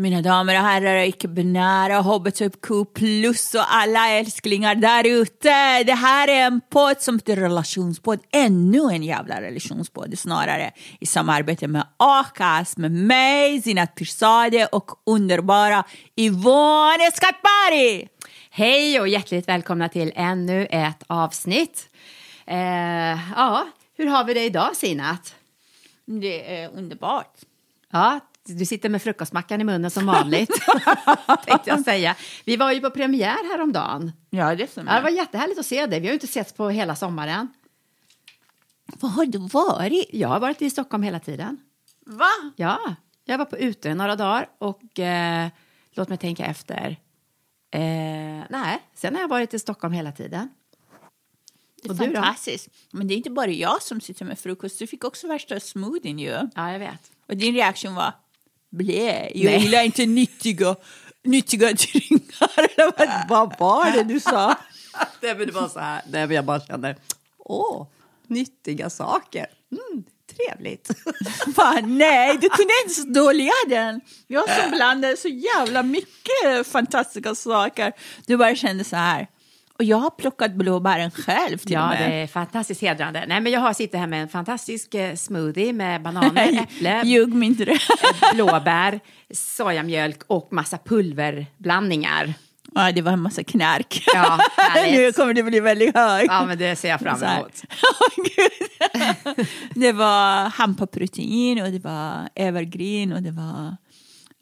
Mina damer och herrar, icke-binära, hbtq plus och alla älsklingar där ute. Det här är en podd som heter relationspodd. Ännu en jävla relationspodd snarare. I samarbete med Akas, med mig, Zinat Pirzadeh och underbara Yvonne Skattberg. Hej och hjärtligt välkomna till ännu ett avsnitt. Eh, ja, hur har vi det idag Sinat? Det är underbart. Ja, du sitter med frukostmackan i munnen som vanligt, tänkte jag säga. Vi var ju på premiär häromdagen. Ja, det stämmer. Ja, det var jättehärligt att se dig. Vi har ju inte setts på hela sommaren. Vad har du varit? Jag har varit i Stockholm hela tiden. Va? Ja, jag var på ute några dagar och eh, låt mig tänka efter. Eh, nej, sen har jag varit i Stockholm hela tiden. Det är fantastiskt. Men det är inte bara jag som sitter med frukost. Du fick också värsta smoothien ju. Ja, jag vet. Och din reaktion var blä, jag Nej. gillar inte nyttiga, nyttiga. Eller vad, var det du sa? Nej, men det var så här, nej, men jag bara kände, åh, nyttiga saker. Mm, trevligt. Fan, nej, du kunde inte dölja den. Jag som blandade så jävla mycket fantastiska saker. Du bara kände så här. Och jag har plockat blåbären själv till och Ja, det med. är fantastiskt hedrande. Nej, men jag har sitter här med en fantastisk eh, smoothie med bananer, äpple, Ljug mig inte det. blåbär, sojamjölk och massa pulverblandningar. Ja, det var en massa knark. Ja, nu kommer det bli väldigt högt. Ja, men det ser jag fram emot. Det var hampaprotein och det var evergreen och det var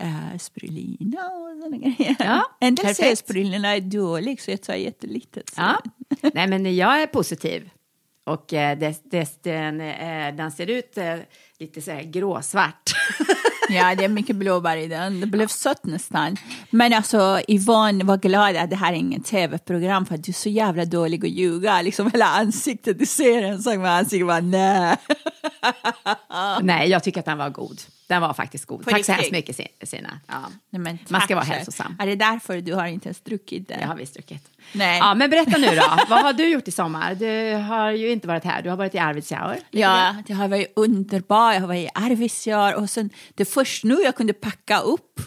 uh, spirulina och sådana grejer. Ja, en del säger spirulina är dålig så jag tar jättelitet. Så. Ja. Nej, men jag är positiv. Och eh, det, det, den, eh, den ser ut eh, lite så här gråsvart. ja, det är mycket blåbär i den. Det blev sött nästan. Men alltså Yvonne var glad att det här är ingen tv-program för att du är så jävla dålig att ljuga. Liksom hela ansiktet, du ser en sak med ansiktet bara nej. Nej, jag tycker att den var god. Den var faktiskt god. På Tack så hemskt mycket, Sin- Sina. Ja. Nej, men Man ska vara hälsosam. Är det därför du har inte ens druckit det? Det har vi druckit. Nej. Ja, men berätta nu då. Vad har du gjort i sommar? Du har ju inte varit här. Du har varit i Arvidsjaur. Ja, det har varit underbart. Jag har varit i Arvidsjaur och sen det först nu jag kunde packa upp.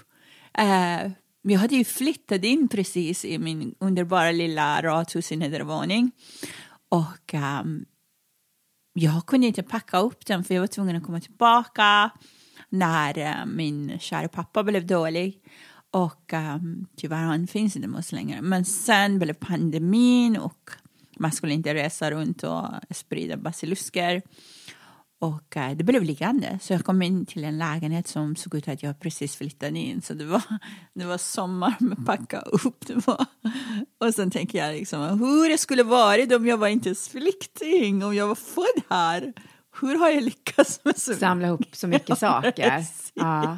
Eh, jag hade ju flyttat in precis i min underbara lilla radhus i nedervåning. Och ehm, jag kunde inte packa upp den för jag var tvungen att komma tillbaka när eh, min kära pappa blev dålig. Och um, tyvärr han finns inte med oss längre. Men sen blev pandemin och man skulle inte resa runt och sprida basilusker. Och eh, det blev liggande. Så jag kom in till en lägenhet som såg ut att jag precis flyttade in. Så det var, det var sommar med packa upp. Det var. Och sen tänker jag liksom hur det skulle varit om jag var inte ens flykting. Om jag var född här. Hur har jag lyckats med så Samla ihop så mycket saker. Ja.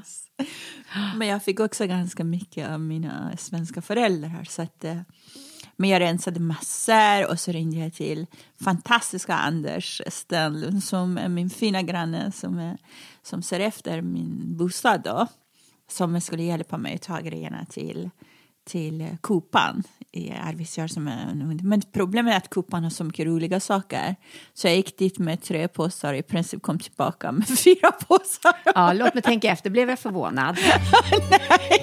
Men jag fick också ganska mycket av mina svenska föräldrar. Så att, eh, men jag rensade massor och så ringde jag till fantastiska Anders Stenlund som är min fina granne som, är, som ser efter min bostad då. Som skulle hjälpa mig att ta grejerna till, till Kupan i Arvidsjaur. Som är, en- men problemet är att Kupan har så mycket roliga saker. Så jag gick dit med tre påsar och i princip kom tillbaka med fyra påsar. ja, låt mig tänka efter. Blev jag förvånad?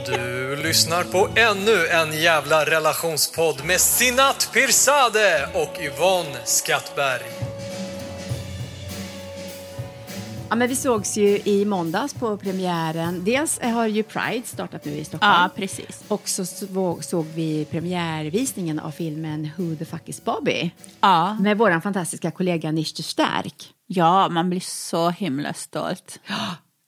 Du lyssnar på ännu en jävla relationspodd med Sinat Pirzadeh och Yvonne Skattberg. Ja, men vi sågs ju i måndags på premiären. Dels har ju Pride startat nu i Stockholm. Ja, precis. Och så så- såg vi premiärvisningen av filmen Who the fuck is Bobby? Ja. Med vår fantastiska kollega Nishter Stärk. Ja, man blir så himla stolt.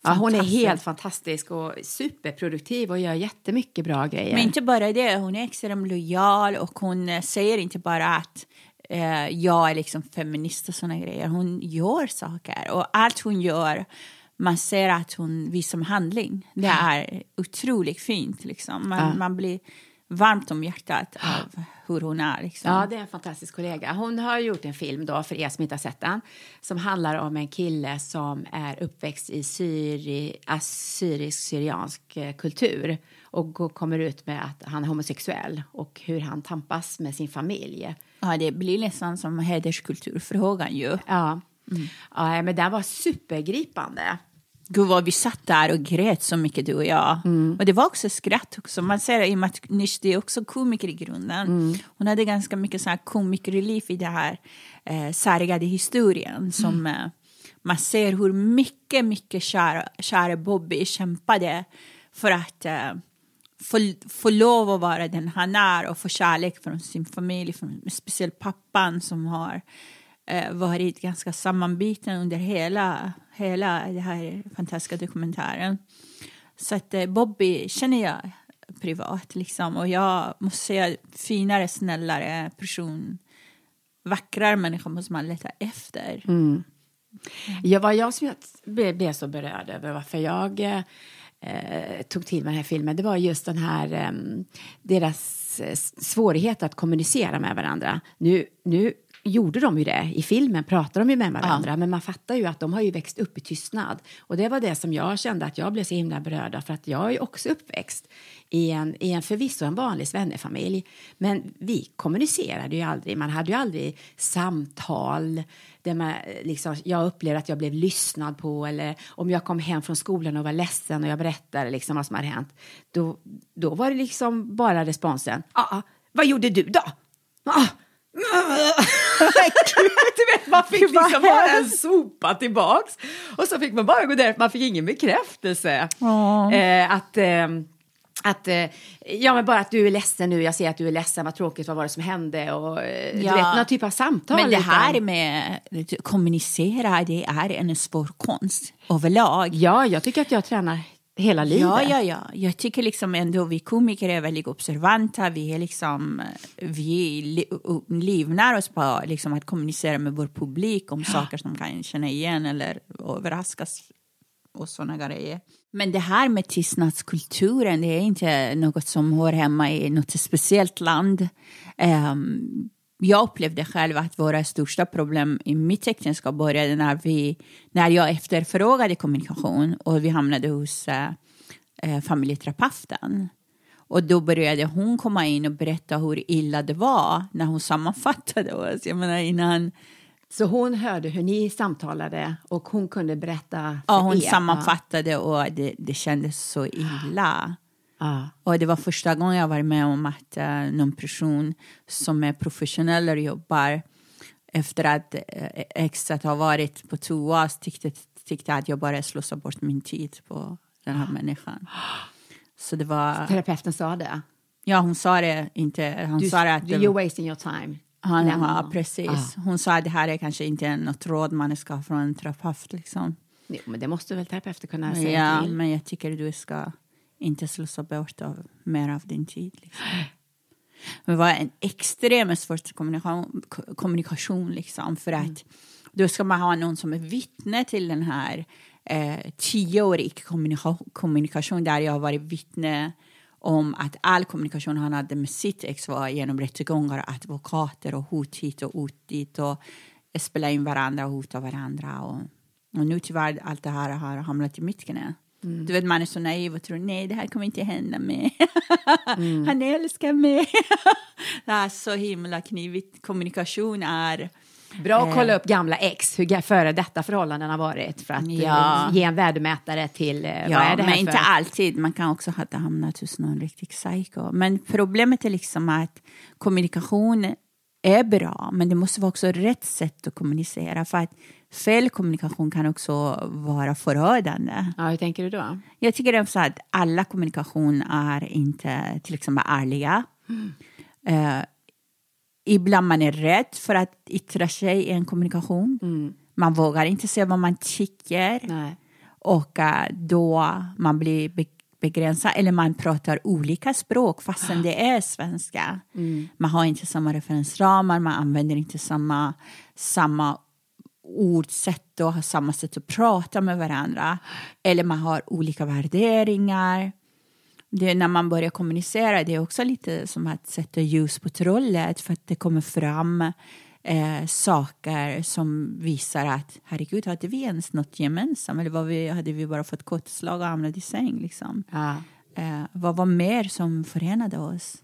Ja, hon är helt fantastisk och superproduktiv och gör jättemycket bra grejer. Men inte bara det, hon är extremt lojal och hon säger inte bara att eh, jag är liksom feminist och såna grejer. Hon gör saker och allt hon gör man ser att hon visar handling. Det är otroligt fint. Liksom. Man, Ja. man blir varmt om hjärtat av hur hon är. Liksom. Ja, det är en fantastisk kollega. Hon har gjort en film då, för er som inte har sett den, som handlar om en kille som är uppväxt i syri, assyrisk-syriansk eh, kultur och kommer ut med att han är homosexuell och hur han tampas med sin familj. Ja, det blir nästan som hederskulturfrågan ju. Ja, ja men den var supergripande. Gud vad vi satt där och grät så mycket du och jag. Och det var också skratt också. Man ser i och med att Nishti är också komiker i grunden. Hon hade ganska mycket så här komikrelief i det här eh, sargade historien. Som eh, man ser hur mycket, mycket kära, kära Bobby kämpade för att eh, få, få lov att vara den han är och få kärlek från sin familj, från, speciellt pappan som har eh, varit ganska sammanbiten under hela, hela den här fantastiska dokumentären. Så att eh, Bobby känner jag privat liksom och jag måste säga finare, snällare person, vackrare människa måste man leta efter. Mm. Ja, vad jag som jag blev, blev så berörd över varför jag eh, eh, tog till mig den här filmen, det var just den här eh, deras svårighet att kommunicera med varandra. Nu, nu gjorde de ju det. I filmen pratar de ju med varandra, men man fattar ju att de har ju växt upp i tystnad. Och det var det som jag kände att jag blev så himla berörd av, för att jag är ju också uppväxt i en, i en förvisso en vanlig svennefamilj. Men vi kommunicerade ju aldrig, man hade ju aldrig samtal där man, eh, liksom, jag upplevde att jag blev lyssnad på eller om jag kom hem från skolan och var ledsen och jag berättade liksom vad som hade hänt. Då, då var det liksom bara responsen, ah, vad gjorde du då? Ah, du vet, man fick liksom bara en sopa tillbaks. Och så fick man bara gå där, man fick ingen bekräftelse. Eh, att... Eh, att, eh, ja men bara att du är ledsen nu, jag ser att du är ledsen, vad tråkigt, vad var det som hände? Och, eh, Du Ja. vet, någon typ av samtal. Men det utan- här med att kommunicera, det är en svår konst överlag. Ja, jag tycker att jag tränar hela livet. Ja, ja, ja. Jag tycker liksom ändå vi komiker är väldigt observanta. Vi är liksom, vi li, livnär oss på liksom att kommunicera med vår publik om saker som kan känna igen eller överraskas och sådana grejer. Men det här med tystnadskulturen, det är inte något som hör hemma i något speciellt land. Um, jag upplevde själv att våra största problem i mitt äktenskap började när, vi, när jag efterfrågade kommunikation och vi hamnade hos äh, familjeterapeuten. Och då började hon komma in och berätta hur illa det var när hon sammanfattade oss. Jag menar innan så hon hörde hur ni samtalade och hon kunde berätta för ja, hon er. sammanfattade och det, det kändes så illa. Ja. Och det var första gången jag var med om att eh, någon person som är professionell och jobbar efter att uh, exet har varit på toa tyckte, tyckte att jag bara slösar bort min tid på den här människan. Så det var, Terapeuten sa det. ja hon sa det inte, hon Du, sa att you're wasting your time. Han, ja, precis. Hon sa att det här är kanske inte något råd man ska ha från en terapeut liksom. Jo, men det måste väl terapeuter kunna säga Ja, till. men jag tycker du ska inte slösa bort av, mer av din tid. Liksom. Det var en extremt svår kommunikation, ko- kommunikation liksom, för att då ska man ha någon som är vittne till den här eh, tioårig kommunikation där jag har varit vittne om att all kommunikation han hade med sitt ex var genom rättegångar, advokater och hot hit och hot dit och spela in varandra och hota varandra. Och, och nu tyvärr allt det här har hamnat i mitt knä. Du vet, man är så naiv och tror nej, det här kommer inte hända mig. Han älskar mig. det är så himla knivigt. Kommunikation är... Bra att kolla upp gamla ex, hur före detta förhållanden har varit för att eh, Ja. ge en värdemätare till eh, vad Ja, är det här men inte för... alltid. Man kan också ha hamnat hos någon riktig psycho. Men problemet är liksom att kommunikation är bra, men det måste vara också rätt sätt att kommunicera. För att fel kommunikation kan också vara förödande. Ja, hur tänker du då? Jag tycker också att alla kommunikation är inte till exempel ärliga. Eh, ibland man är rädd för att yttra sig i en kommunikation. Man vågar inte säga vad man tycker. Nej. Och eh, då man blir be- begränsad eller man pratar olika språk fastän det är svenska. Man har inte samma referensramar, man använder inte samma, samma ordsätt och har samma sätt att prata med varandra. Eller man har olika värderingar. Det är när man börjar kommunicera, det är också lite som att sätta ljus på trollet för att det kommer fram eh, saker som visar att herregud, hade vi ens något gemensamt? Eller var vi, hade vi bara fått kottslag och hamnat i säng? Liksom? Ja. Eh, vad var mer som förenade oss?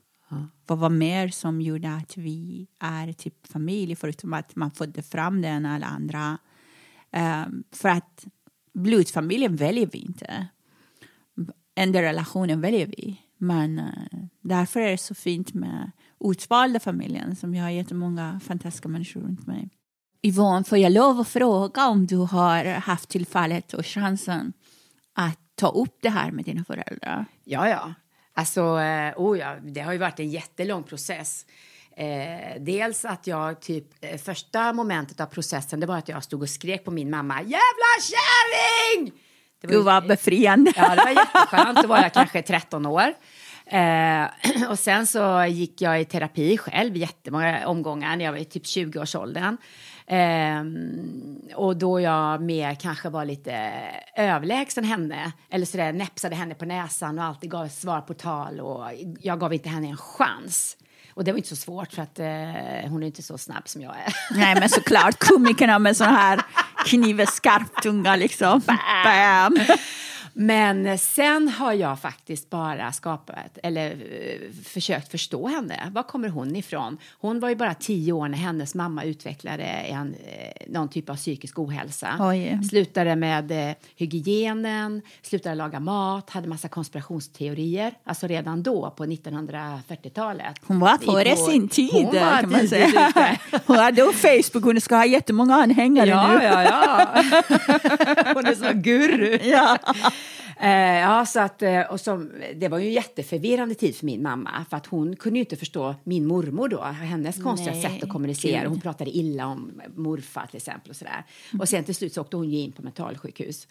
Vad var mer som gjorde att vi är typ familj, förutom att man födde fram den eller andra? Eh, för att blodfamiljen väljer vi inte. Enda relationen väljer vi. Men eh, därför är det så fint med utvalda familjen som jag har jättemånga fantastiska människor runt mig. Yvonne, får jag lov att fråga om du har haft tillfället och chansen att ta upp det här med dina föräldrar? Ja, ja. Alltså, eh, oh ja, det har ju varit en jättelång process. Eh, dels att jag typ, eh, första momentet av processen det var att jag stod och skrek på min mamma Jävla kärring! Det var Gud vad befriande. Ja, det var jätteskönt. Då var jag kanske 13 år. Eh, och sen så gick jag i terapi själv jättemånga omgångar när jag var i typ 20-årsåldern. Eh, och då jag mer kanske var lite överlägsen henne eller sådär näpsade henne på näsan och alltid gav svar på tal och jag gav inte henne en chans. Och det var inte så svårt för att eh, hon är inte så snabb som jag är. Nej, men såklart komikerna med sån här knivskarp tunga liksom. Bam! Men sen har jag faktiskt bara skapat, eller eh, försökt förstå henne. Var kommer hon ifrån? Hon var ju bara tio år när hennes mamma utvecklade en, eh, någon typ av psykisk ohälsa. Oj. Slutade med eh, hygienen, slutade laga mat, hade massa konspirationsteorier. Alltså redan då, på 1940-talet. Hon var före sin tid Hon var kan man säga. Hon hade då Facebook, hon ska ha jättemånga anhängare Ja, nu. ja, ja. Hon är så guru. Ja. Eh, ja, så att, eh, och som, det var ju en jätteförvirrande tid för min mamma för att hon kunde inte förstå min mormor då, hennes konstiga Nej, sätt att kommunicera. gud. Hon pratade illa om morfar till exempel och sådär. Och sen till slut så åkte hon ju in på mentalsjukhus.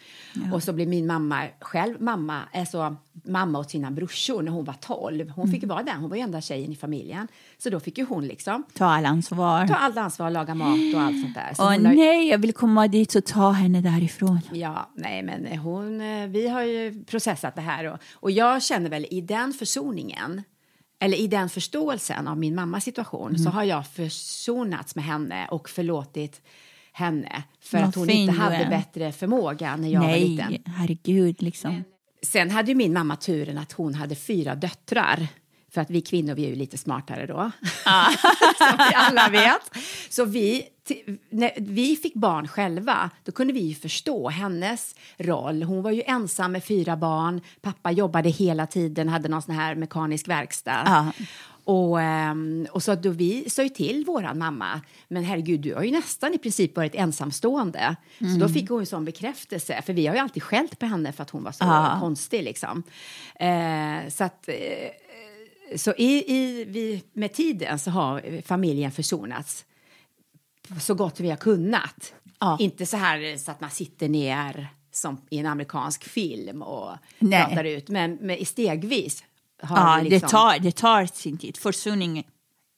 Och så blev min mamma själv mamma, alltså mamma åt sina brorsor när hon var 12. Hon fick ju vara där, hon var ju enda tjejen i familjen. Så då fick ju hon liksom Ta alla ansvar. ta allt ansvar, laga mat och allt sånt där. Så Åh har nej, jag vill komma dit och ta henne därifrån. Ja, nej men hon, eh, vi har ju processat det här och, och jag känner väl i den försoningen eller i den förståelsen av min mammas situation Mm. så har jag försonats med henne och förlåtit henne för Vad att hon inte hade bättre förmåga när jag var liten. Nej, herregud liksom. Sen hade ju min mamma turen att hon hade fyra döttrar. För att vi kvinnor vi är ju lite smartare då. Som vi alla vet. Så vi, när vi fick barn själva, då kunde vi ju förstå hennes roll. Hon var ju ensam med fyra barn. Pappa jobbade hela tiden, hade någon sån här mekanisk verkstad. Ja. Och, ehm, och så då vi sa ju till våran mamma, men herregud, du har ju nästan i princip varit ensamstående. Så Mm. då fick hon ju sån bekräftelse, för vi har ju alltid skällt på henne för att hon var så Ja. konstig liksom. Eh, så att, eh, så i, i, vi, med tiden så har familjen försonats så gott vi har kunnat. Ja. Inte så här så att man sitter ner som i en amerikansk film och Nej. pratar ut, men, men stegvis Ja, liksom... det, tar, det tar sin tid. Försoning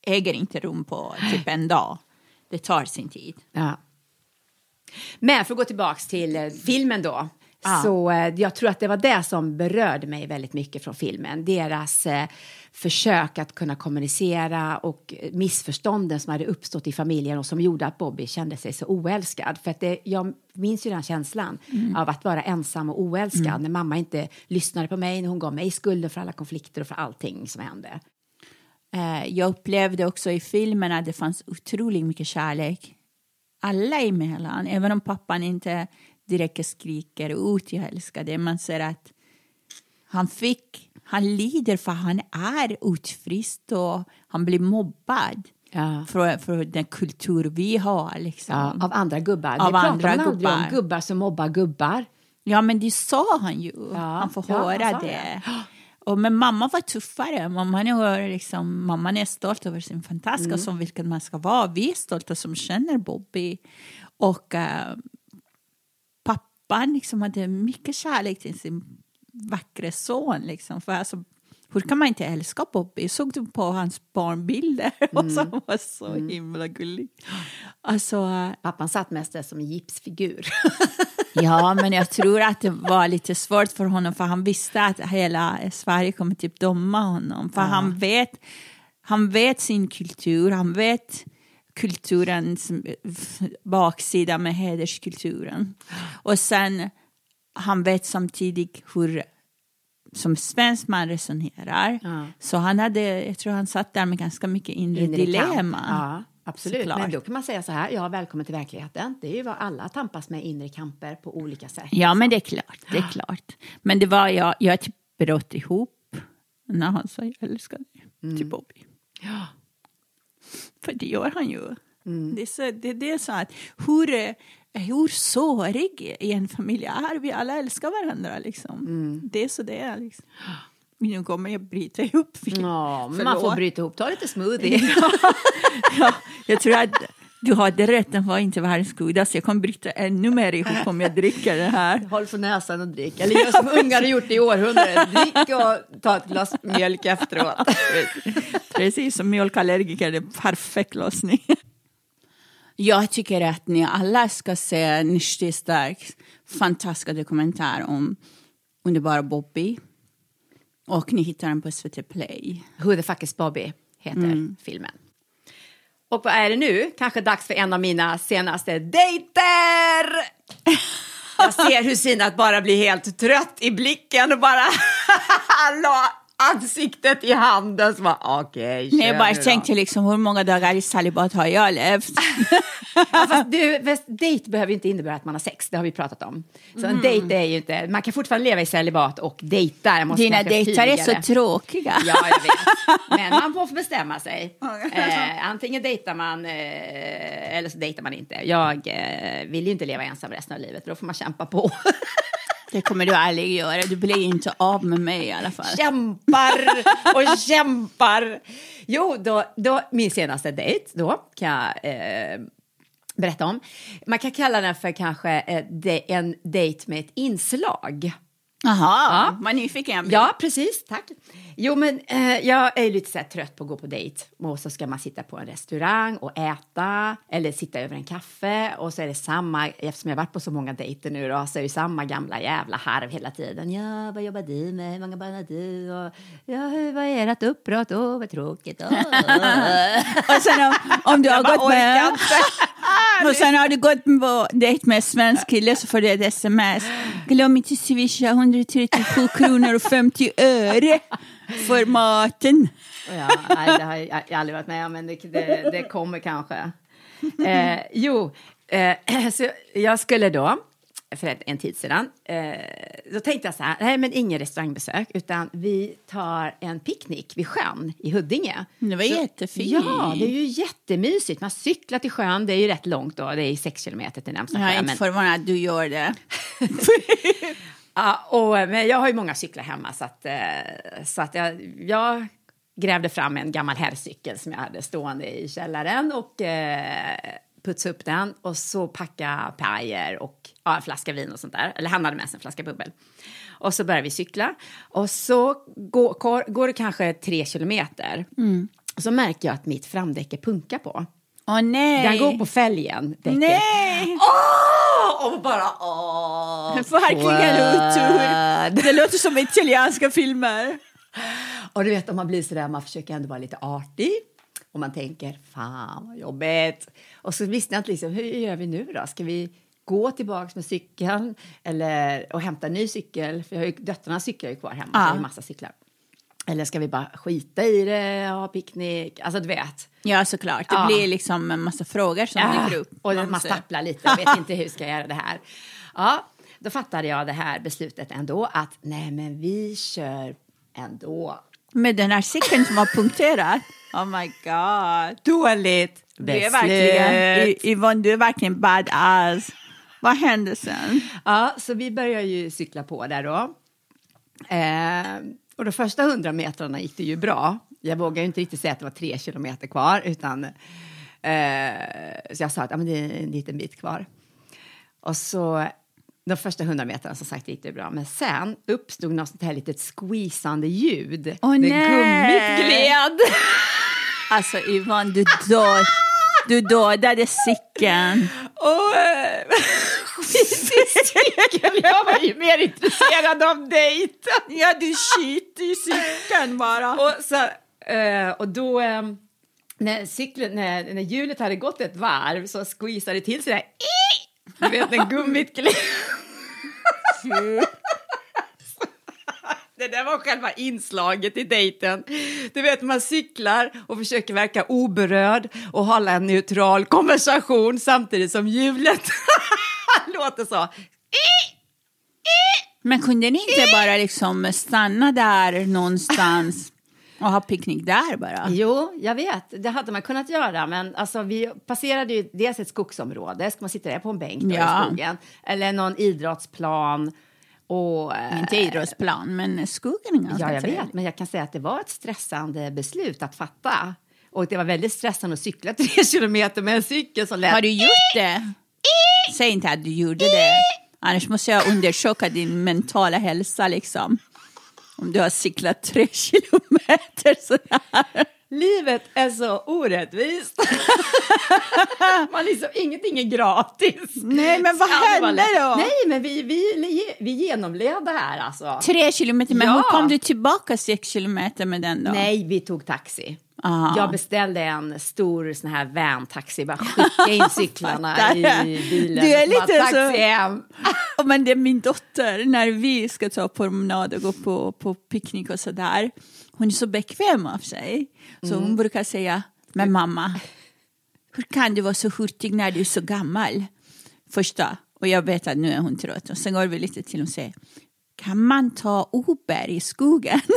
äger inte rum på typ en dag. Det tar sin tid. Ja. Men för att gå tillbaka till eh, filmen då. Ja. Så eh, jag tror att det var det som berörde mig väldigt mycket från filmen. Deras eh, försök att kunna kommunicera och missförstånden som hade uppstått i familjen och som gjorde att Bobby kände sig så oälskad. För att det, jag minns ju den känslan av att vara ensam och oälskad när mamma inte lyssnade på mig, när hon gav mig skulden för alla konflikter och för allting som hände. Eh, jag upplevde också i filmen att det fanns otroligt mycket kärlek. Alla emellan, även om pappan inte direkt skriker ut jag älskar dig. Man ser att han fick, han lider för han är utfryst och han blir mobbad. Ja. För, för den kultur vi har. Liksom. Ja, av andra gubbar. Av det andra man gubbar. om, gubbar som mobbar gubbar. Ja, men det sa han ju. Ja, han får han höra sa det. Och, men mamma var tuffare. Mamman är, liksom, mamman är stolt över sin fantastiska Mm. som vilken man ska vara. Vi är stolta som känner Bobby. Och eh, pappan liksom hade mycket kärlek till sin vackra son. Liksom. För alltså, hur kan man inte älska Bobby? Såg du på hans barnbilder? Och så, han var så himla gullig. Alltså, Pappan satt mest där som en gipsfigur. ja, men jag tror att det var lite svårt för honom för han visste att hela Sverige kommer typ döma honom. För han, vet, han vet sin kultur, han vet kulturens baksida med hederskulturen. Och sen han vet samtidigt hur som svensk man resonerar. Ja. Så han hade, jag tror han satt där med ganska mycket inre, Inre dilemma. Ja, absolut. Såklart. Men då kan man säga så här, ja, välkommen till verkligheten. Det är ju vad alla tampas med inre kamper på olika sätt. Ja, men det är klart. Det är klart. Men det var jag, jag typ bröt ihop när han sa jag älskar dig till Bobby. Ja. För det gör han ju. Det, är så, det, det är så att hur, eh, hur sårig i en familj är vi? Alla älskar varandra liksom. Det är så det är liksom. Nu kommer jag bryta ihop. Ja, men man får bryta ihop. Ta lite smoothie. ja, jag tror att du hade rätt, den var inte världens godaste. Jag kommer bryta ännu mer ihop om jag dricker det här. Håll för näsan och drick. Eller gör som ungar har gjort i århundraden. Drick och ta ett glas mjölk efteråt. Precis som mjölkallergiker, det är perfekt lösning. Jag tycker att ni alla ska se Nishti Starks fantastiska dokumentär om underbara Bobby. Och ni hittar den på SVT Play. Who the fuck is Bobby heter filmen. Och vad är det nu? Kanske dags för en av mina senaste dejter! Jag ser hur Sinat bara blir helt trött i blicken och bara la ansiktet i handen. Så bara, okej, Nej, jag bara tänkte liksom hur många dagar i celibat har jag levt? Ja, fast du, fast dejt behöver ju inte innebära att man har sex, det har vi pratat om. Så en dejt är ju inte, man kan fortfarande leva i celibat och dejta. Jag måste Dina dejtar är så tråkiga. Ja, jag vet. Men man får bestämma sig. Eh, antingen dejtar man eh, eller så dejtar man inte. Jag eh, vill ju inte leva ensam resten av livet, då får man kämpa på. Det kommer du aldrig göra. Du blir inte av med mig i alla fall. kämpar och kämpar. Jo, då, då, min senaste dejt då kan jag eh, berätta om. Man kan kalla den för kanske eh, de, en dejt med ett inslag. Jaha, Ja. vad nyfiken jag blir. Ja, precis. Tack. Jo, men eh, jag är lite så trött på att gå på dejt. Och så ska man sitta på en restaurang och äta eller sitta över en kaffe. Och så är det samma, eftersom jag har varit på så många dejter nu då, så är det samma gamla jävla harv hela tiden. Ja, vad jobbar du med? Hur många barn har du? Och, ja, hur, vad är ert uppbrott? Åh, vad tråkigt. Åh. Och sen om, om du har bara gått med... Och sen har du gått på dejt med en svensk kille så får du ett sms. Glöm inte swisha 137 kronor och 50 öre för maten. Ja, nej, det har jag, aldrig varit med om, men det, det, det kommer kanske. Eh, jo, eh, så jag skulle då, för en tid sedan, eh, då tänkte jag så här, nej men ingen restaurangbesök, utan vi tar en picknick vid sjön i Huddinge. Det var jättefint. Ja, det är ju jättemysigt. Man cyklar till sjön, det är ju rätt långt då, det är sex kilometer till närmsta Jag är sjö. inte men- förvånad att du gör det. Ja, och, men jag har ju många cyklar hemma så att, eh, så att jag, jag grävde fram en gammal herrcykel som jag hade stående i källaren och eh, putsade upp den och så packa pajer och ja, en flaska vin och sånt där. Eller han hade med sig en flaska bubbel. Och så började vi cykla och så går, går, det kanske tre kilometer. Och så märker jag att mitt framdäcke punkar på. Åh nej! Den går på fälgen, däcket. Nej! Åh! Och bara åh! Verkligen otur. Det låter som italienska filmer. Och du vet, om man blir sådär, man försöker ändå vara lite artig. Och man tänker, fan vad jobbigt. Och så visste jag inte liksom, hur gör vi nu då? Ska vi gå tillbaks med cykeln eller, och hämta en ny cykel? För jag har ju, döttrarna cyklar ju kvar hemma, så jag har ju massa cyklar. Eller ska vi bara skita i det, ha picknick? Alltså du vet. Ja, såklart. Det Ja. blir liksom en massa frågor som dyker upp. Och Man man stapplar lite, jag vet inte hur ska jag göra det här. Ja, då fattade jag det här beslutet ändå att nej men vi kör ändå. Med den här cykeln som var punkterad. Oh my god. Dåligt Du är verkligen, Yvonne, du är verkligen badass. Vad hände sen? Ja, så vi börjar ju cykla på där då. Eh, och de första hundra metrarna gick det ju bra. Jag vågar inte riktigt säga att det var tre kilometer kvar, utan eh, så jag sa att ja, men det är en liten bit kvar. Och så de första hundra metrarna som sagt gick det bra, men sen uppstod något sånt här litet squeezande ljud. Åh, när nej. gummit gled. Alltså Yvonne, du, död, du dödade Sicken. Och i cykeln, jag var ju mer intresserad av dejten. Ja, du skiter i Sicken bara. Och, så, eh, och då, eh, när, cykeln, när, när hjulet hade gått ett varv så squeezade det till sig där. Du vet när gummit. Det där var själva inslaget i dejten. Du vet, man cyklar och försöker verka oberörd och hålla en neutral konversation samtidigt som hjulet låter så. Men kunde ni inte bara liksom stanna där någonstans och ha picknick där bara? Jo, jag vet. Det hade man kunnat göra. Men alltså, vi passerade ju dels ett skogsområde. Ska man sitta där på en bänk då, Ja. i skogen? Eller någon idrottsplan. Och, eh, Inte idrottsplan, men skogen är ganska Ja, jag trevlig. vet. Men jag kan säga att det var ett stressande beslut att fatta. Och det var väldigt stressande att cykla tre kilometer med en cykel som lät... Har du gjort det? Säg inte att du gjorde det. Annars måste jag undersöka din mentala hälsa liksom. Om du har cyklat tre kilometer sådär. Livet är så orättvist. Man liksom, ingenting är gratis. Nej, men vad hände då? Nej, men vi, vi, vi genomlevde det här alltså. Tre kilometer, men Ja. hur kom du tillbaka sex kilometer med den då? Nej, vi tog taxi. Aha. Jag beställde en stor sån här van-taxi, bara skicka in cyklarna i bilen. Du är bara lite taxi så- hem. Men det är min dotter, när vi ska ta promenad och gå på, på picknick och sådär. Hon är så bekväm av sig. Så hon brukar säga, men mamma, hur kan du vara så hurtig när du är så gammal? Första, och jag vet att nu är hon trött. Och sen går vi lite till och säger, kan man ta Uber i skogen?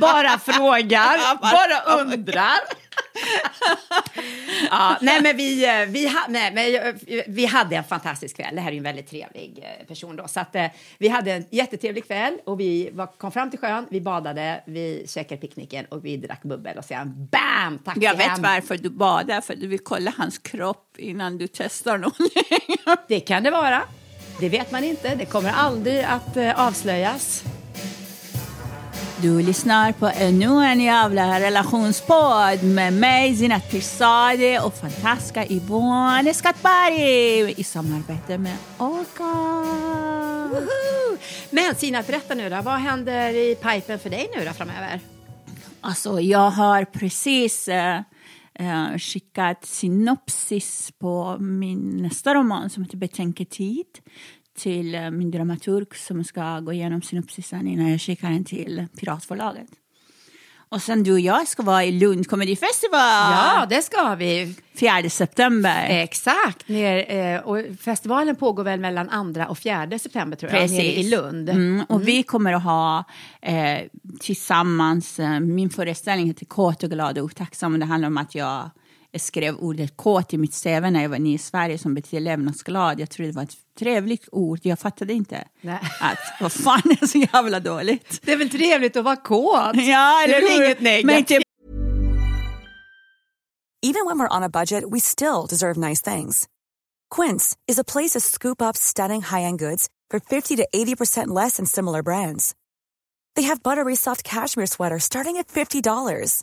Bara frågar, bara undrar. ja, nej, men vi, eh, vi, ha, nej, men vi hade en fantastisk kväll. Det här är ju en väldigt trevlig eh, person. Då. Så att, eh, vi hade en jättetrevlig kväll och vi var, kom fram till sjön, vi badade, vi käkade picknicken och vi drack bubbel och sen BAM! Taxi Jag vet hem. varför du badar, för du vill kolla hans kropp innan du testar någonting. Det kan det vara. Det vet man inte. Det kommer aldrig att eh, avslöjas. Du lyssnar på ännu en jävla relationspodd med mig, Zinat Pirzadeh och fantastiska Yvonne Skattberg i samarbete med Olga. Woho! Men Sina, berätta nu då. Vad händer i pipen för dig nu då framöver? Alltså, jag har precis eh, eh, ett synopsis på min nästa roman som heter Betänketid till eh, min dramaturg som ska gå igenom synopsisen innan jag skickar den till Piratförlaget. Och sen du och jag ska vara i Lund Comedy-festival Ja, det ska vi. 4 september. Exakt. Ner, eh, och festivalen pågår väl mellan 2 och 4 september tror jag, nere i Lund. Mm, och vi kommer att ha eh, tillsammans, eh, min föreställning heter Kåt och glad och otacksam och det handlar om att jag skrev ordet kåt i mitt CV när jag var ny i Sverige som betyder levnadsglad. Jag trodde det var ett trevligt ord, jag fattade inte Nej. att vad fan är så jävla dåligt. Det är väl trevligt att vara kåt? Ja, det är eller väl hur? inget negativt? Inte Even when we're on a budget, we still deserve nice things. Quince is a place to scoop up stunning high-end goods for 50 to 80% less than similar brands. They have buttery soft cashmere sweaters starting at $50,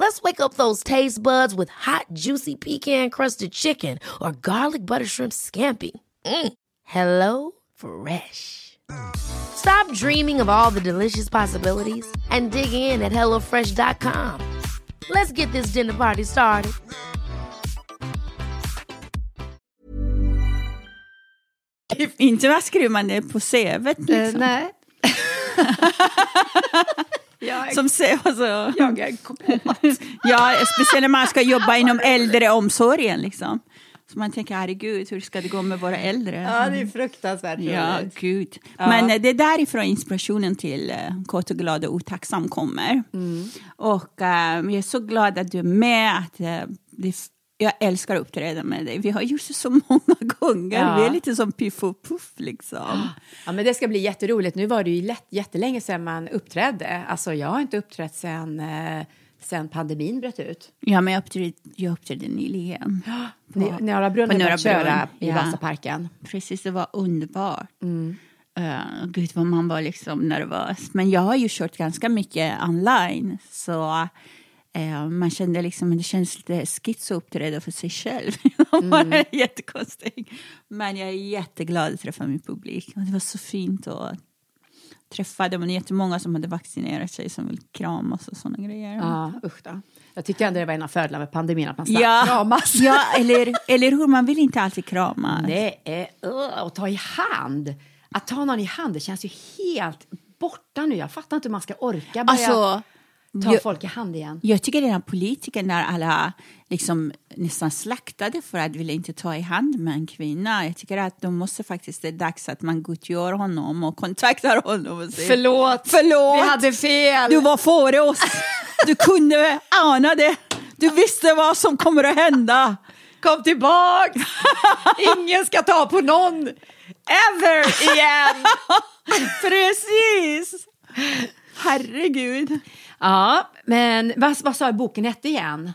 Let's wake up those taste buds with hot, juicy pecan-crusted chicken or garlic butter shrimp scampi. Mm. Hello Fresh. Stop dreaming of all the delicious possibilities and dig in at HelloFresh.com. Let's get this dinner party started. inte vad skriver man det på CVt Eh, liksom. nej. jag, Som ser, alltså, jag är kåt. Ja, speciellt när man ska jobba inom äldreomsorgen. Liksom. Så man tänker, herregud, hur ska det gå med våra äldre? Ja, det är fruktansvärt Ja, roligt. gud. Men eh, det är därifrån inspirationen till uh, Kåt och glad och otacksam kommer. Och eh, jag är så glad att du är med. Att, eh, det, f- jag älskar att uppträda med dig. Vi har gjort det så många gånger. Ja. Vi är lite som Piff och Puff liksom. Ja, men det ska bli jätteroligt. Nu var det ju lätt, jättelänge sedan man uppträdde. Alltså, jag har inte uppträtt sedan, eh, sedan pandemin bröt ut. Ja, men jag uppträdde, jag uppträdde nyligen. Ni, Norra Brunn på Norra Brunn, i ja. Vasaparken. Precis, det var underbart. Mm. Uh, gud vad man var liksom nervös. Men jag har ju kört ganska mycket online. Så man kände liksom, det känns lite skits att uppträda för sig själv. Mm. jättekonstigt. Men jag är jätteglad att träffa min publik. Och det var så fint att träffa dem. Och det är jättemånga som hade vaccinerat sig som vill kramas och sådana grejer. Ja, usch då. Jag tyckte ändå det var en av fördelarna med pandemin, att man slapp Ja, kramas. ja eller, eller hur, man vill inte alltid kramas. Det är uh, att ta i hand. Att ta någon i hand, det känns ju helt borta nu. Jag fattar inte hur man ska orka börja Alltså, ta jag- folk i hand igen. Jag tycker den här politikern där alla liksom nästan slaktade för att vilja inte ta i hand med en kvinna. Jag tycker att de måste faktiskt, det är dags att man godgör honom och kontaktar honom och säger Förlåt, Förlåt! vi hade fel. Du var före oss! Du kunde ana det! Du visste vad som kommer att hända! Kom tillbaks! Ingen ska ta på någon ever igen! Precis! Herregud. Ja, men vad, vad sa boken hette igen?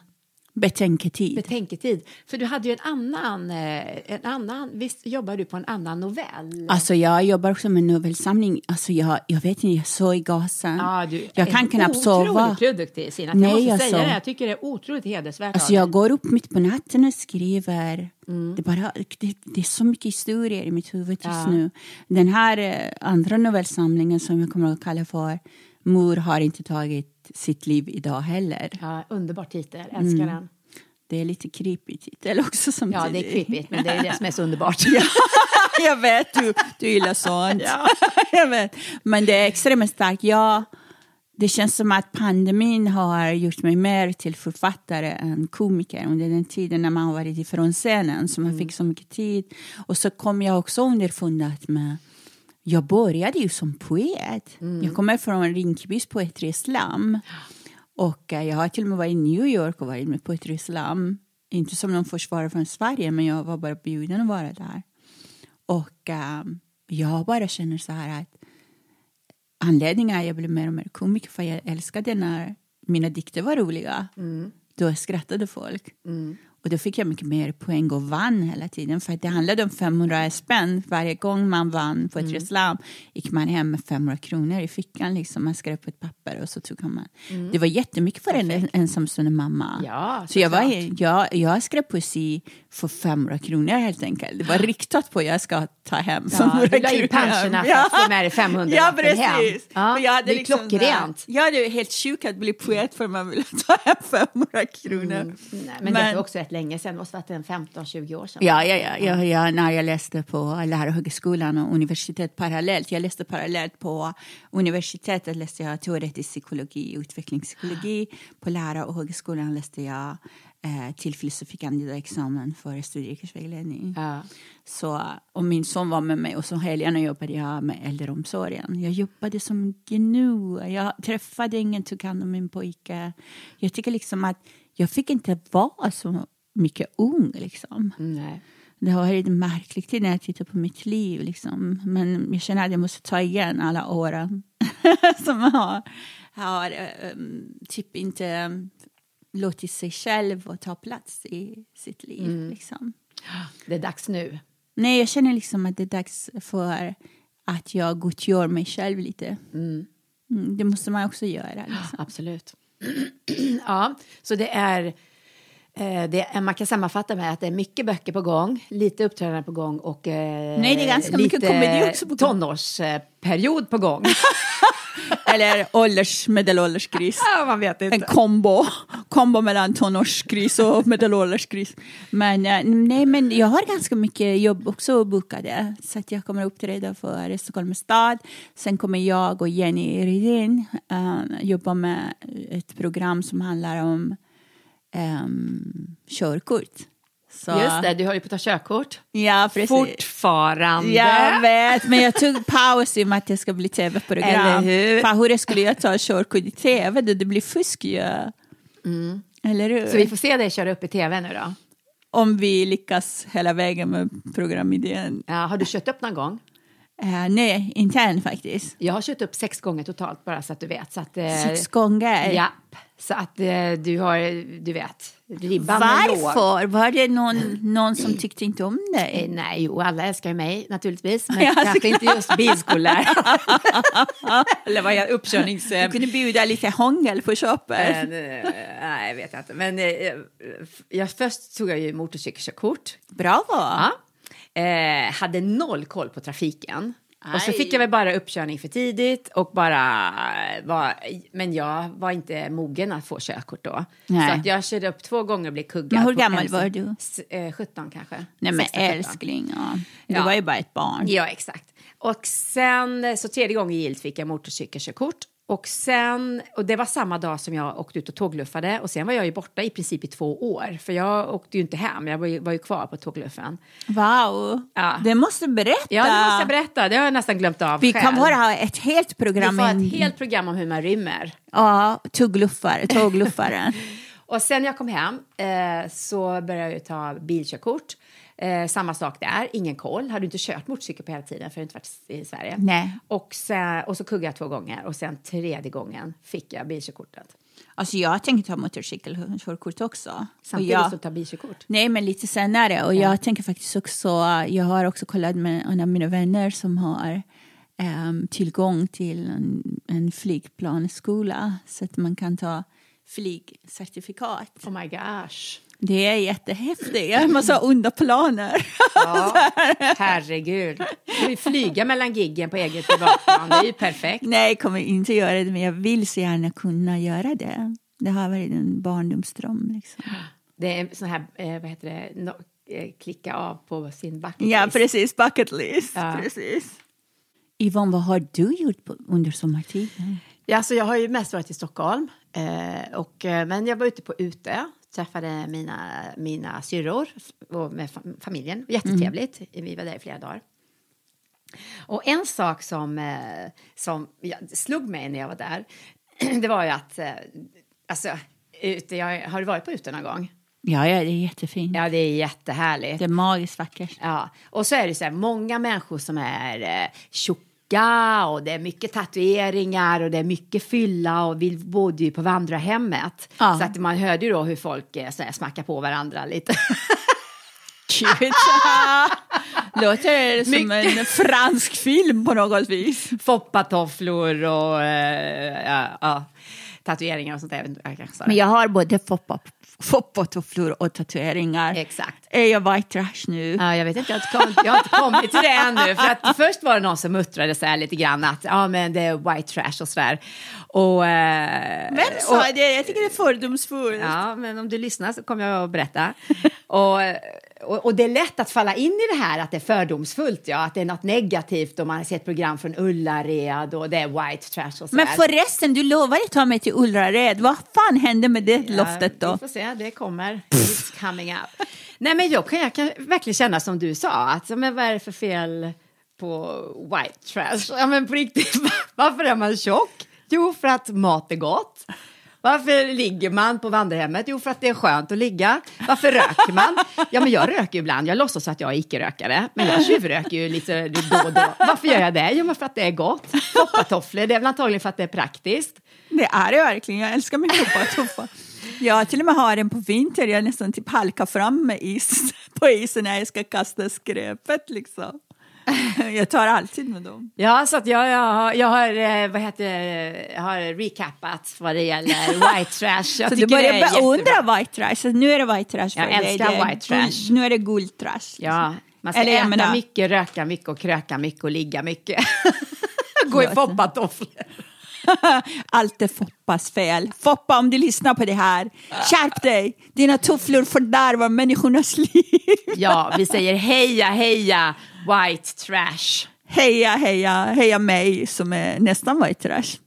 Betänketid. Betänketid. För du hade ju en annan, eh, en annan visst jobbar du på en annan novell? Alltså jag jobbar också med novellsamling. Alltså jag, jag vet inte, jag är så i gasen. Ja, du jag är kan knappt sova. Otroligt produktiv, Sina. Nej, jag måste alltså. säga det. Jag tycker det är otroligt hedersvärt Alltså jag går upp mitt på natten och skriver. Det, är bara, det, det är så mycket historier i mitt huvud just Ja. nu. Den här eh, andra novellsamlingen som jag kommer att kalla för Mor har inte tagit sitt liv idag heller. Ja, underbar titel, älskar Mm. den. Det är lite creepy titel också samtidigt. Ja, det är creepigt, men det är det som är så underbart. jag vet, du, du gillar sånt. jag vet. Men det är extremt starkt. Ja, det känns som att pandemin har gjort mig mer till författare än komiker under den tiden när man har varit ifrån scenen. Så man fick så mycket tid. Och så kom jag också underfund att med jag började ju som poet. Jag kommer från Rinkebys poetry slam. Och eh, jag har till och med varit i New York och varit med poetry slam. Inte som någon försvarare från Sverige, men jag var bara bjuden att vara där. Och ehm, jag bara känner så här att anledningen är att jag blev mer och mer komiker för jag älskade när mina dikter var roliga. Då skrattade folk. Och då fick jag mycket mer poäng och vann hela tiden. För att det handlade om 500 spänn. Varje gång man vann på ett Mm. reslam gick man hem med 500 kronor i fickan. Liksom. Man skrev på ett papper och så tog man. Det var jättemycket för en ensamstående mamma. Mm. Ja, så jag, var, jag, jag skrev poesi för 500 kronor helt enkelt. Det var riktat på att jag ska ta hem 500 Ja, du la in kronor. pensionerna för att få med dig 500 Ja, precis. hem. Ja, För jag hade det är liksom klockrent. så här- Ja, det är helt sjukt att bli poet för man vill ta hem 500 kronor. Nej, men, det var också rätt länge sedan, det måste varit en 15-20 år sedan. Ja, ja, ja, ja, ja, när jag läste på Lärarhögskolan och universitet parallellt. Jag läste parallellt på universitetet läste jag teoretisk psykologi och utvecklingspsykologi. På lärar och högskolan läste jag eh, till filosofie-kandidatexamen för studie och yrkesvägledning. Ja. Så, och min son var med mig och så helgerna jobbade jag med äldreomsorgen. Jag jobbade som gnu. Jag träffade ingen, tog hand om min pojke. Jag tycker liksom att jag fick inte vara så mycket ung liksom. Nej. Det har varit en märklig tid när jag tittar på mitt liv. Liksom. Men jag känner att jag måste ta igen alla åren som jag har, har eh, um, typ inte låtit sig själv och ta plats i sitt liv. Liksom. Det är dags nu. Nej, jag känner liksom att det är dags för att jag gottgör mig själv lite. Mm, det måste man också göra. Liksom. Absolut. ja, så det är, det är... Man kan sammanfatta med att det är mycket böcker på gång, lite uppträdanden på gång och eh, Nej, det är ganska lite mycket komedi också på gång. tonårsperiod på gång. Eller ålders, medelåldersgris. ja, man vet En inte. kombo. Kombo mellan tonårsgris och medelåldersgris. Men eh, nej, men jag har ganska mycket jobb också bokade. Så att jag kommer uppträda för Stockholms stad. Sen kommer jag och Jenny Rydin uh, jobba med ett program som handlar om um, körkort. Så, Just det, du har ju på att ta körkort. Ja, precis. Fortfarande. Jag vet, men jag tog paus i och med att det ska bli tv-program. Eller hur? För hur skulle jag ta körkort i tv? Det, blir fusk ju. Eller hur? Mm. Så vi får se dig köra upp i tv nu då. Om vi lyckas hela vägen med programidén. Ja, har du kört upp någon gång? Eh, nej, inte än faktiskt. Jag har kört upp sex gånger totalt bara så att du vet. Så att, eh, Sex gånger. Ja, så att eh, du har, du vet, ribban är låg. Varför? Var det någon, någon som tyckte inte om Eh, dig? Nej, jo, alla älskar ju mig naturligtvis, men Ja, kanske inte just bilskollärare. Eller var jag uppkörnings... Du kunde bjuda lite hångel på köpet. Eh, nej, jag vet inte. Men eh, jag, först tog jag ju motorcykelkörkort. Bravo! Ja. Eh, hade noll koll på trafiken. Och så fick jag väl bara uppkörning för tidigt och bara var, men jag var inte mogen att få körkort då. Nej. Så att jag körde upp två gånger och blev kuggad. Men hur gammal var du? S- Eh, 17 kanske. Nej men 16, 17. älskling, ja. du Ja. var ju bara ett barn. Ja, exakt. Och sen, så tredje gången gillt fick jag motorcykelkörkort. Och sen, och det var samma dag som jag åkte ut och tågluffade. Och sen var jag ju borta i princip i två år. För jag åkte ju inte hem, jag var ju, var ju kvar på tågluffen. Wow! Ja. Det måste berätta. Ja, det måste jag berätta. Det har jag nästan glömt av Vi själv. kan bara ha ett helt Vi program. får in- ett helt program om hur man rymmer. Ja, tuggluffare, tågluffaren. Och sen jag kom hem eh, så började jag ta bilkörkort. Eh, samma sak där, ingen koll. Hade inte kört motorcykel på hela tiden för jag inte varit i Sverige. Nej. Och, sen, och så kuggade jag två gånger och sen tredje gången fick jag bilkörkortet. Alltså jag tänkte ta motorcykelkörkort också. Samtidigt jag, som ta bilkörkort. Nej, men lite senare. Och jag tänker faktiskt också, jag har också kollat med en av mina vänner som har ehm, tillgång till en, en flygplansskola så att man kan ta flygcertifikat. Oh my gosh. Det är jättehäftigt. Jag har en massa onda planer. Ja, herregud. Du vill flyga mellan giggen på eget privatplan, det är ju perfekt. Nej, jag kommer inte göra det, men jag vill så gärna kunna göra det. Det har varit en barndomsdröm. Liksom. Det är sån här, eh, vad heter det, no, eh, klicka av på sin bucket Ja, list. precis. Bucket list. Ja. Precis. Yvonne, vad har du gjort på, under sommartiden? Ja, alltså jag har ju mest varit i Stockholm. Eh, och, eh, men jag var ute på ute, träffade mina, mina syrror och med fam- familjen. Jättetrevligt. Vi var där i flera dagar. Och en sak som, eh, som slog mig när jag var där, det var ju att... Eh, alltså, ute, jag, har du varit på ute någon gång? Ja, ja, det är jättefint. Ja, det är jättehärligt. Det är magiskt vackert. Ja, och så är det så här, många människor som är eh, tjocka och det är mycket tatueringar och det är mycket fylla och vi bodde ju på vandrarhemmet. Ja. Så att man hörde ju då hur folk eh, smackar på varandra lite. Gud. Låter som en fransk film på något vis. Foppatofflor och eh, ja, ja, tatueringar och sånt där. Jag inte. Men jag har både foppa- foppatofflor och tatueringar. Exakt. Är jag white trash nu? Ja, jag vet inte, jag har inte kommit, jag har inte kommit till det ännu. För att först var det någon som muttrade så här lite grann att ja, men det är white trash och sådär. Och, eh, Vem sa det? Jag tycker det är fördomsfullt. Ja, men om du lyssnar så kommer jag att berätta. och, och, och det är lätt att falla in i det här att det är fördomsfullt, ja, att det är något negativt och man har sett program från Ullared och det är white trash och så Men förresten, du lovade ta mig till Ullared. Vad fan hände med det loftet då? Vi får se, det kommer. It's coming up. Nej, men jag kan, jag kan verkligen känna som du sa, att ja, men vad är det för fel på white trash? Ja, men på riktigt, varför är man tjock? Jo, för att mat är gott. Varför ligger man på vandrarhemmet? Jo, för att det är skönt att ligga. Varför röker man? Ja, men jag röker ju ibland. Jag låtsas att jag är icke-rökare, men jag tjuvröker ju lite då och då. Varför gör jag det? Jo, men för att det är gott. Foppatofflor, det är väl antagligen för att det är praktiskt. Det är det verkligen. Jag älskar min foppatoffa. Jag till och med har en på vinter. Jag nästan typ halkar fram med is på isen när jag ska kasta skräpet. Liksom. Jag tar alltid med dem. Ja, så att jag, jag, har- jag har, eh, vad heter jag har recapat vad det gäller white trash. Jag Så du börjar beundra white trash. Så nu är det white trash för Jag dig. älskar Det white guld- trash. Nu är det guldtrash. Ja, man ska Eller jag äta menar- mycket, röka mycket och kröka mycket och ligga mycket. Gå i foppatofflor. Allt är Foppas fel. Foppa, om du lyssnar på det här, skärp dig! Dina tofflor fördärvar människornas liv. Ja, vi säger heja, heja, white trash. Heja, heja, heja mig som är nästan white trash.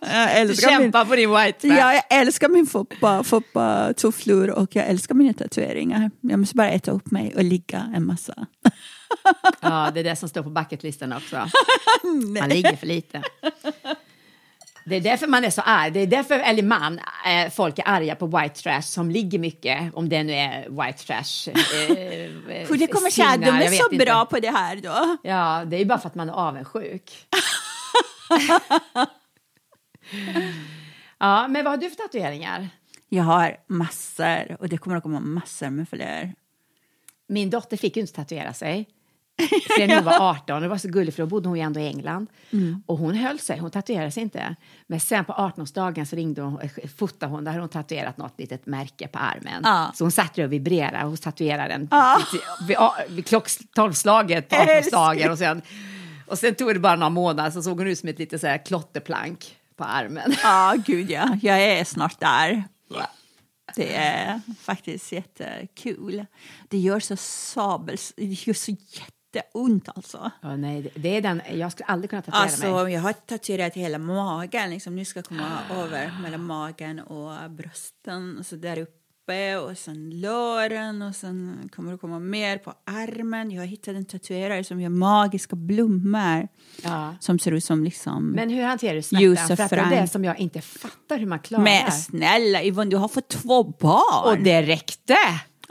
Jag älskar min, Kämpa på din white trash. Ja, jag älskar min foppa, foppa tofflor och jag älskar mina tatueringar. Jag måste bara äta upp mig och ligga en massa. Ja, det är det som står på bucketlistan också. Man ligger för lite. Det är därför man är så arg. Det är därför, eller man, eh, folk är arga på white trash som ligger mycket, om det nu är white trash. Eh, För det kommer säga de är så inte. bra på det här då. Ja, det är ju bara för att man är avundsjuk. ja, men vad har du för tatueringar? Jag har massor och det kommer att komma massor med fler. Min dotter fick ju inte tatuera sig. Sen hon var 18, det var så gulligt för då bodde hon ju ändå i England. Och hon höll sig, hon tatuerade sig inte. Men sen på 18-årsdagen så ringde hon, eh, fotade hon, där hade hon tatuerat något litet märke på armen. Ja. Så hon satt där och vibrerade, hon tatuerade den Ja. vid, vid, vid klockslaget på 18-årsdagen. Och sen, och sen tog det bara några månader så såg hon ut som ett litet så här klotterplank på armen. Ja, gud ja. Jag är snart där. Det är faktiskt jättekul. Det gör så sabels... Det gör så jätteont alltså. Ja, nej, det- är den, jag skulle aldrig kunna tatuera mig. Alltså, jag har tatuerat hela magen. Liksom. Nu ska jag komma över mellan magen och brösten. Och så där uppe och sen låren och sen kommer det komma mer på armen. Jag har hittat en tatuerare som gör magiska blommor. Ja. Som ser ut som liksom... Men hur hanterar du smärtan? För att det är det som jag inte fattar hur man klarar. Men snälla Yvonne, du har fått två barn. Och det räckte!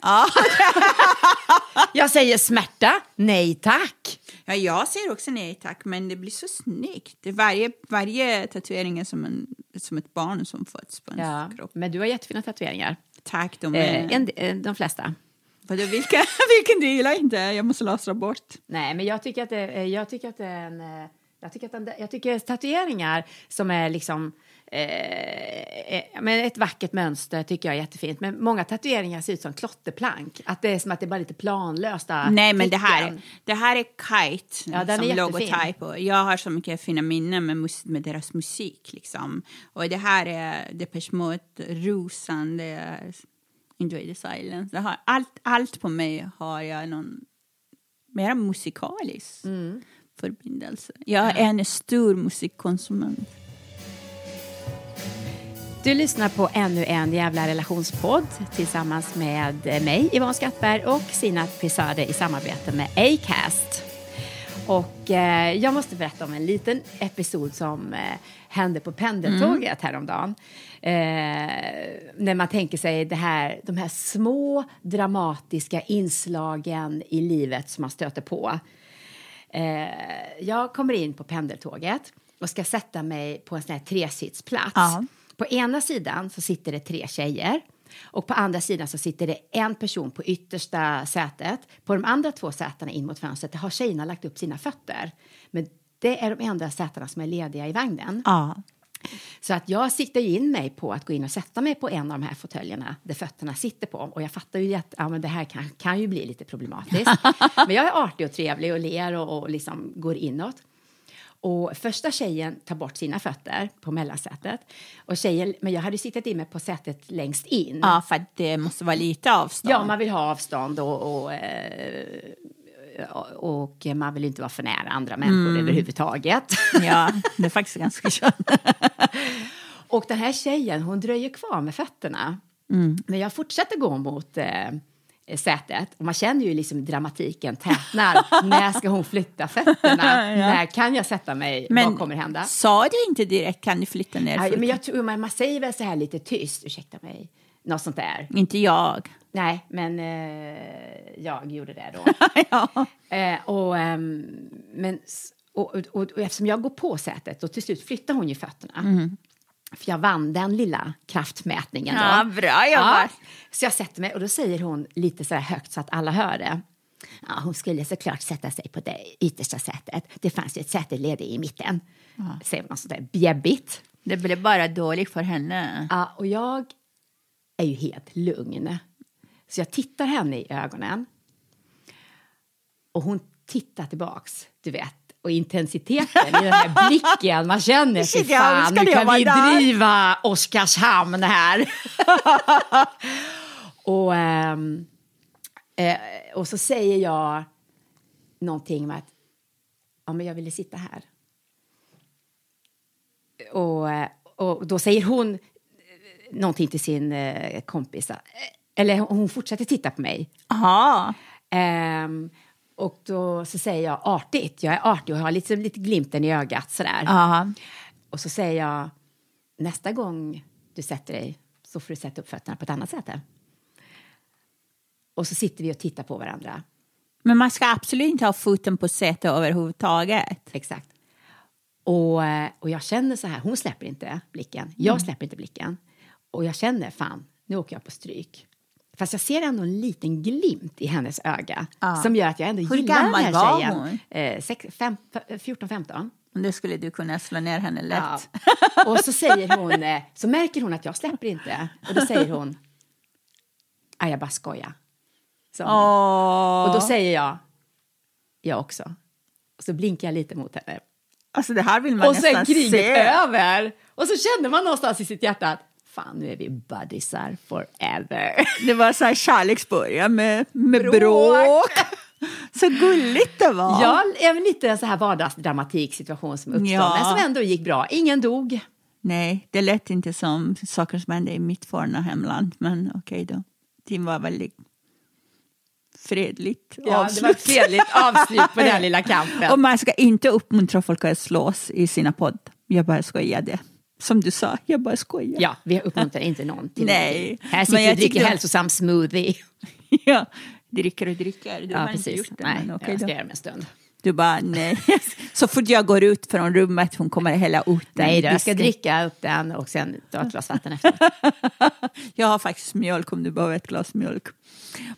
Ja. Jag säger smärta, nej tack. ja, jag säger också nej tack, men det blir så snyggt. Varje, varje tatuering är som, en, som ett barn som föds på ens Ja, kropp. men du har jättefina tatueringar. Tack, de är... Eh, en, eh, de flesta. Vadå, vilka, vilken du gillar inte? Jag måste lasra bort. Nej, men jag tycker att det, eh, jag tycker att det är en... eh, Jag tycker, att jag tycker tatueringar som är liksom... Eh, eh, men ett vackert mönster tycker jag är jättefint. Men många tatueringar ser ut som klotterplank. Att det är som att det är bara lite planlösta Nej, men det här, det här är Kite Ja, är som logotyp. Och jag har så mycket fina minnen med, mus- med deras musik. Liksom. Och det här är Depeche Mode, Rosan, det är Enjoy the Silence. Har, allt, allt på mig har jag någon mer musikalisk Mm. förbindelse. Jag är en stor musikkonsument. Du lyssnar på ännu en jävla relationspodd tillsammans med mig, Yvonne Skattberg och Sinat Pisade i samarbete med Acast. Och eh, jag måste berätta om en liten episod som eh, hände på pendeltåget häromdagen. Eh, när man tänker sig det här, de här små dramatiska inslagen i livet som man stöter på. Eh, jag kommer in på pendeltåget och ska sätta mig på en sån här tresitsplats. Ja. På ena sidan så sitter det tre tjejer och på andra sidan så sitter det en person på yttersta sätet. På de andra två sätena in mot fönstret har tjejerna lagt upp sina fötter. Men det är de enda sätena som är lediga i vagnen. Ja. Så att jag siktar in mig på att gå in och sätta mig på en av de här fåtöljerna där fötterna sitter på. Och jag fattar ju att ja, men det här kan, kan ju bli lite problematiskt. men jag är artig och trevlig och ler och, och liksom går inåt. Och första tjejen tar bort sina fötter på mellansätet. Och tjejen, men jag hade siktat in mig på sätet längst in. ja, för det måste vara lite avstånd. Ja, man vill ha avstånd och, och, eh, och man vill inte vara för nära andra människor överhuvudtaget. ja, det är faktiskt ganska skönt. Och den här tjejen, hon dröjer kvar med fötterna. Men jag fortsätter gå mot eh, sätet. Och man känner ju liksom dramatiken tätnar. När ska hon flytta fötterna? När kan jag sätta mig? Vad kommer hända? sa du inte direkt kan du flytta ner? Ja, foten? men jag tror, man, man säger väl så här lite tyst, ursäkta mig, något sånt där. Inte jag. Nej, men eh, jag gjorde det då. ja. Eh, och, ehm, men, och, och, och, eftersom jag går på sätet och till slut flyttar hon ju fötterna. För jag vann den lilla kraftmätningen. Då. Ja, bra jobbat. Så jag sätter mig och då säger hon lite så här högt så att alla hör det. Ja, hon skulle såklart sätta sig på det yttersta sätet. Det fanns ju ett säte ledigt i mitten. Säger man sådär bjäbbigt. Det blev bara dåligt för henne. Ja, och jag är ju helt lugn. Så jag tittar henne i ögonen. Och hon tittar tillbaks, du vet. Och intensiteten i den här blicken, man känner Jag fan, nu kan vi där." driva Oskarshamn här. och, eh, och så säger jag någonting om att ja, men jag ville sitta här. Och, eh, och då säger hon någonting till sin eh, kompis. Eller hon fortsätter titta på mig. Aha. Ehm, och då så säger jag artigt, jag är artig och har lite, lite glimten i ögat sådär. Aha. Och så säger jag nästa gång du sätter dig så får du sätta upp fötterna på ett annat sätt. Och så sitter vi och tittar på varandra. Men man ska absolut inte ha foten på sätet överhuvudtaget. Exakt. Och, och jag känner så här, hon släpper inte blicken, jag Mm. släpper inte blicken. Och jag känner, fan, nu åker jag på stryk. Fast jag ser ändå en liten glimt i hennes öga som gör att jag ändå Hur gillar den gammal här var tjejen. hon? Eh, sex, fem, f- 14-15. Då skulle du kunna slå ner henne lätt. Ja. Och så säger hon, eh, så märker hon att jag släpper inte. Och då säger hon, "Ah, jag bara skojar. Åh. Och då säger jag, jag också. Och så blinkar jag lite mot henne. Alltså det här vill man Och sen nästan kriget se. över. Och så känner man någonstans i sitt hjärta att fan, nu är vi buddisar forever. Det var så här kärleksbörjan med, med Bråk. bråk. Så gulligt det var. Ja, även lite en så här vardagsdramatik situation som uppstod, Ja. men som ändå gick bra. Ingen dog. Nej, det lät inte som saker som hände i mitt forna hemland. Men okej då. Det var väldigt fredligt Ja, det var avslut. ett fredligt avslut på den lilla kampen. Och man ska inte uppmuntra folk att slåss i sina podd. Jag bara skojade. Som du sa, jag bara skojar. Ja, vi uppmuntrar inte någon till Nej, någonting. Här sitter jag och dricker tyckte- hälsosam smoothie. ja. Dricker och dricker. Du Ja, har inte precis. gjort det. Nej, men okej jag ska då. göra det om en stund. Du bara nej. Så fort jag går ut från rummet hon kommer hälla ut den. Nej då, jag ska dricka upp den och sen ta ett glas vatten efter. Jag har faktiskt mjölk om du behöver ett glas mjölk.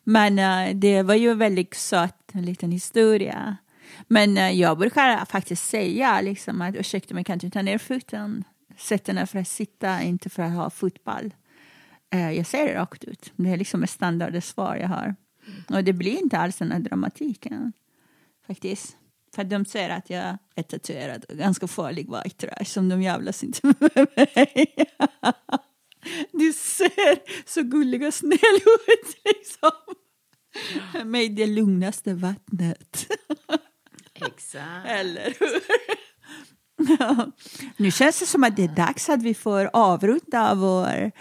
Men eh, det var ju en väldigt söt en liten historia. Men eh, jag brukar faktiskt säga liksom att ursäkta mig kan du ta ner foten? Sätt den ner för att sitta, inte för att ha fotboll. Eh, jag säger det rakt ut. Det är liksom ett standardsvar jag har. Och det blir inte alls den här dramatiken. Faktiskt. För de säger att jag är tatuerad och ganska farlig white trash som de jävlas inte med mig. Du ser så gullig och snäll ut liksom. Med det lugnaste vattnet. Exakt. Eller hur? Nu känns det som att det är dags att vi får avrunda vår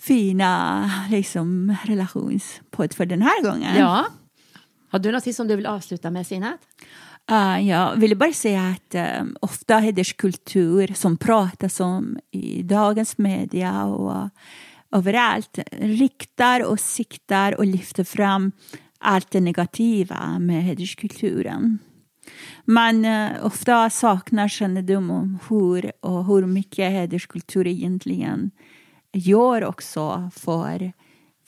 fina liksom, relationspodd för den här gången. Ja. Har du något som du vill avsluta med, Sinat? Uh, jag ville bara säga att um, ofta hederskultur som pratas om i dagens media och uh, överallt riktar och siktar och lyfter fram allt det negativa med hederskulturen. Man uh, ofta saknar kännedom om hur och hur mycket hederskultur egentligen gör också för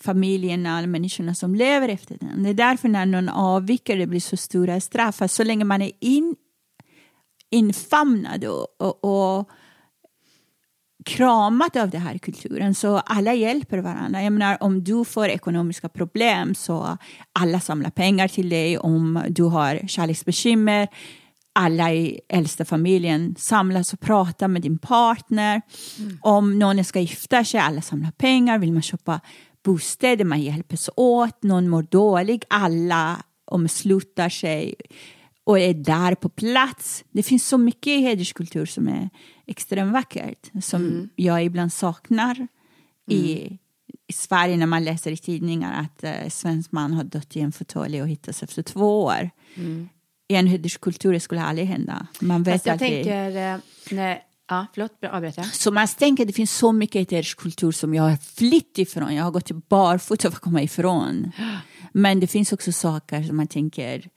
familjerna och människorna som lever efter den. Det är därför när någon avviker det blir så stora straff. Så länge man är in, infamnad och, och, och kramat av den här kulturen så alla hjälper varandra. Jag menar, om du får ekonomiska problem så alla samlar pengar till dig. Om du har kärleksbekymmer alla i äldsta familjen samlas och pratar med din partner. Om någon ska gifta sig, alla samlar pengar. Vill man köpa bostäder, man hjälps åt. Någon mår dålig, alla omsluter sig och är där på plats. Det finns så mycket i hederskultur som är extremt vackert. Som jag ibland saknar i, i Sverige när man läser i tidningar att eh, svensk man har dött i en fåtölj och hittas efter två år. I en hederskultur skulle aldrig hända. Man vet Fast jag alltid. tänker... eh, Nej, ja, förlåt, avbröt jag? Så man tänker det finns så mycket hederskultur som jag har flytt ifrån. Jag har gått barfota för att komma ifrån. Men det finns också saker som man tänker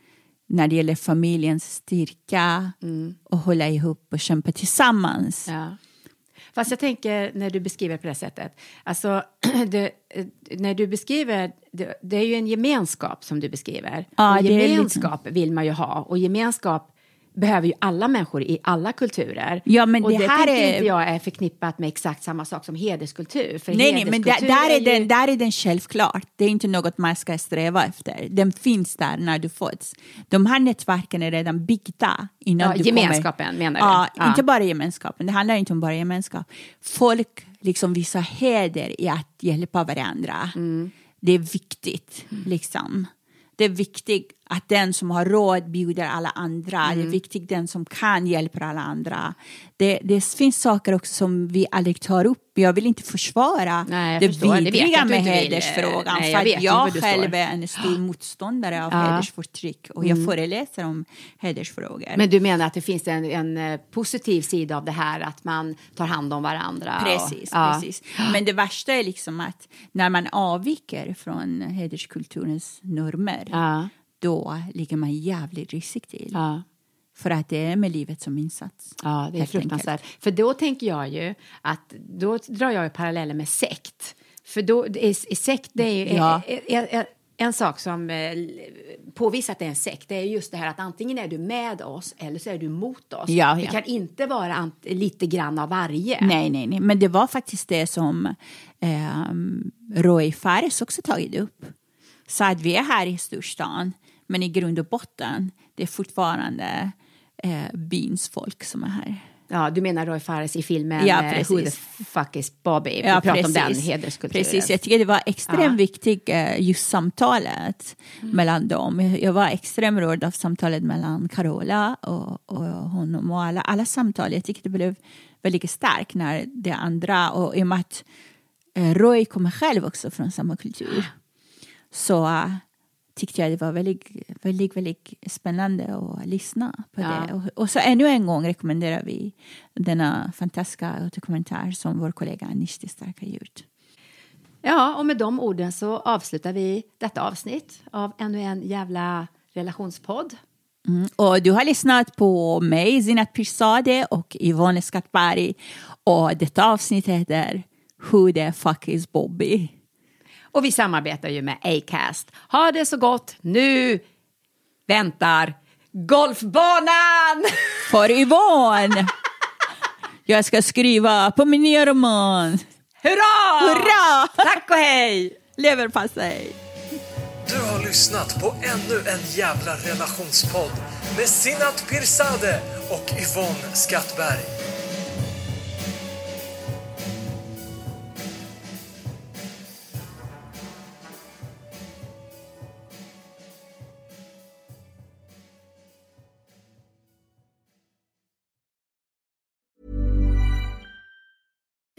när det gäller familjens styrka och hålla ihop och kämpa tillsammans. Ja. Fast jag tänker när du beskriver på det sättet, alltså det, eh, när du beskriver, det, det är ju en gemenskap som du beskriver. Ja, och liksom- gemenskap vill man ju ha och gemenskap behöver ju alla människor i alla kulturer. Ja, men och det det, här är- inte jag är förknippat med exakt samma sak som hederskultur. För Nej, nej, men där, hederskultur där, är ju- den, där är den självklart. Det är inte något man ska sträva efter. Den finns där när du föds. De här nätverken är redan byggda innan Ja, du gemenskapen kommer. menar du? Ja, Ja. inte bara gemenskapen. Det handlar inte om bara gemenskap. Folk liksom visar heder i att hjälpa varandra. Mm. Det är viktigt, liksom. Det är viktigt att den som har råd bjuder alla andra. Mm. Det är viktigt den som kan hjälper alla andra. Det, det finns saker också som vi aldrig tar upp. Jag vill inte försvara Nej, jag det jag vidriga med hedersfrågan. Nej, för jag ju jag du själv är en stor motståndare av Ja. Mm. hedersförtryck och jag föreläser om hedersfrågor. Men du menar att det finns en, en eh, positiv sida av det här, att man tar hand om varandra? och- Precis, ja. precis. Men det värsta är liksom att när man avviker från hederskulturens normer, Ja. Då ligger man jävligt risigt till. Ja. För att det är med livet som insats. Ja, det är fruktansvärt. För då tänker jag ju att då drar jag paralleller med sekt. För då, det är, i sekt det är ju Ja. en, en, sak som eh, påvisar att det är en sekt. Det är just det här att antingen är du med oss eller så är du mot oss. Ja, Det ja. kan inte vara lite grann av varje. Nej, nej, nej. Men det var faktiskt det som eh, Roy Fares också tagit upp. Så att vi är här i storstan, men i grund och botten, det är fortfarande eh, byns folk som är här. Ja, du menar Roy Fares i filmen Ja, eh, precis. Who the fuck is Bobby? Vi Ja, pratar om den precis. hederskulturen. Precis, jag tycker det var extremt Ja. viktigt eh, just samtalet Mm. mellan dem. Jag var extremt rörd av samtalet mellan Carola och, och honom och alla, alla samtal. Jag tycker det blev väldigt starkt när det andra och i och med att eh, Roy kommer själv också från samma kultur så eh, tyckte jag det var väldigt, väldigt, väldigt spännande att lyssna på Ja. det. Och, och så ännu en gång rekommenderar vi denna fantastiska dokumentär som vår kollega Anishti Stark har gjort. Ja, och med de orden så avslutar vi detta avsnitt av ännu en jävla relationspodd. Mm. Och du har lyssnat på mig, Zinat Pirzadeh och Yvonne Skattberg. Och detta avsnitt heter Who the fuck is Bobby? Och vi samarbetar ju med Acast. Ha det så gott. Nu väntar golfbanan! För Yvonne! Jag ska skriva på min nya roman. Hurra! Hurra! Tack och hej! Leverpastej! Du har lyssnat på ännu en jävla relationspodd med Sinat Pirzadeh och Yvonne Skattberg.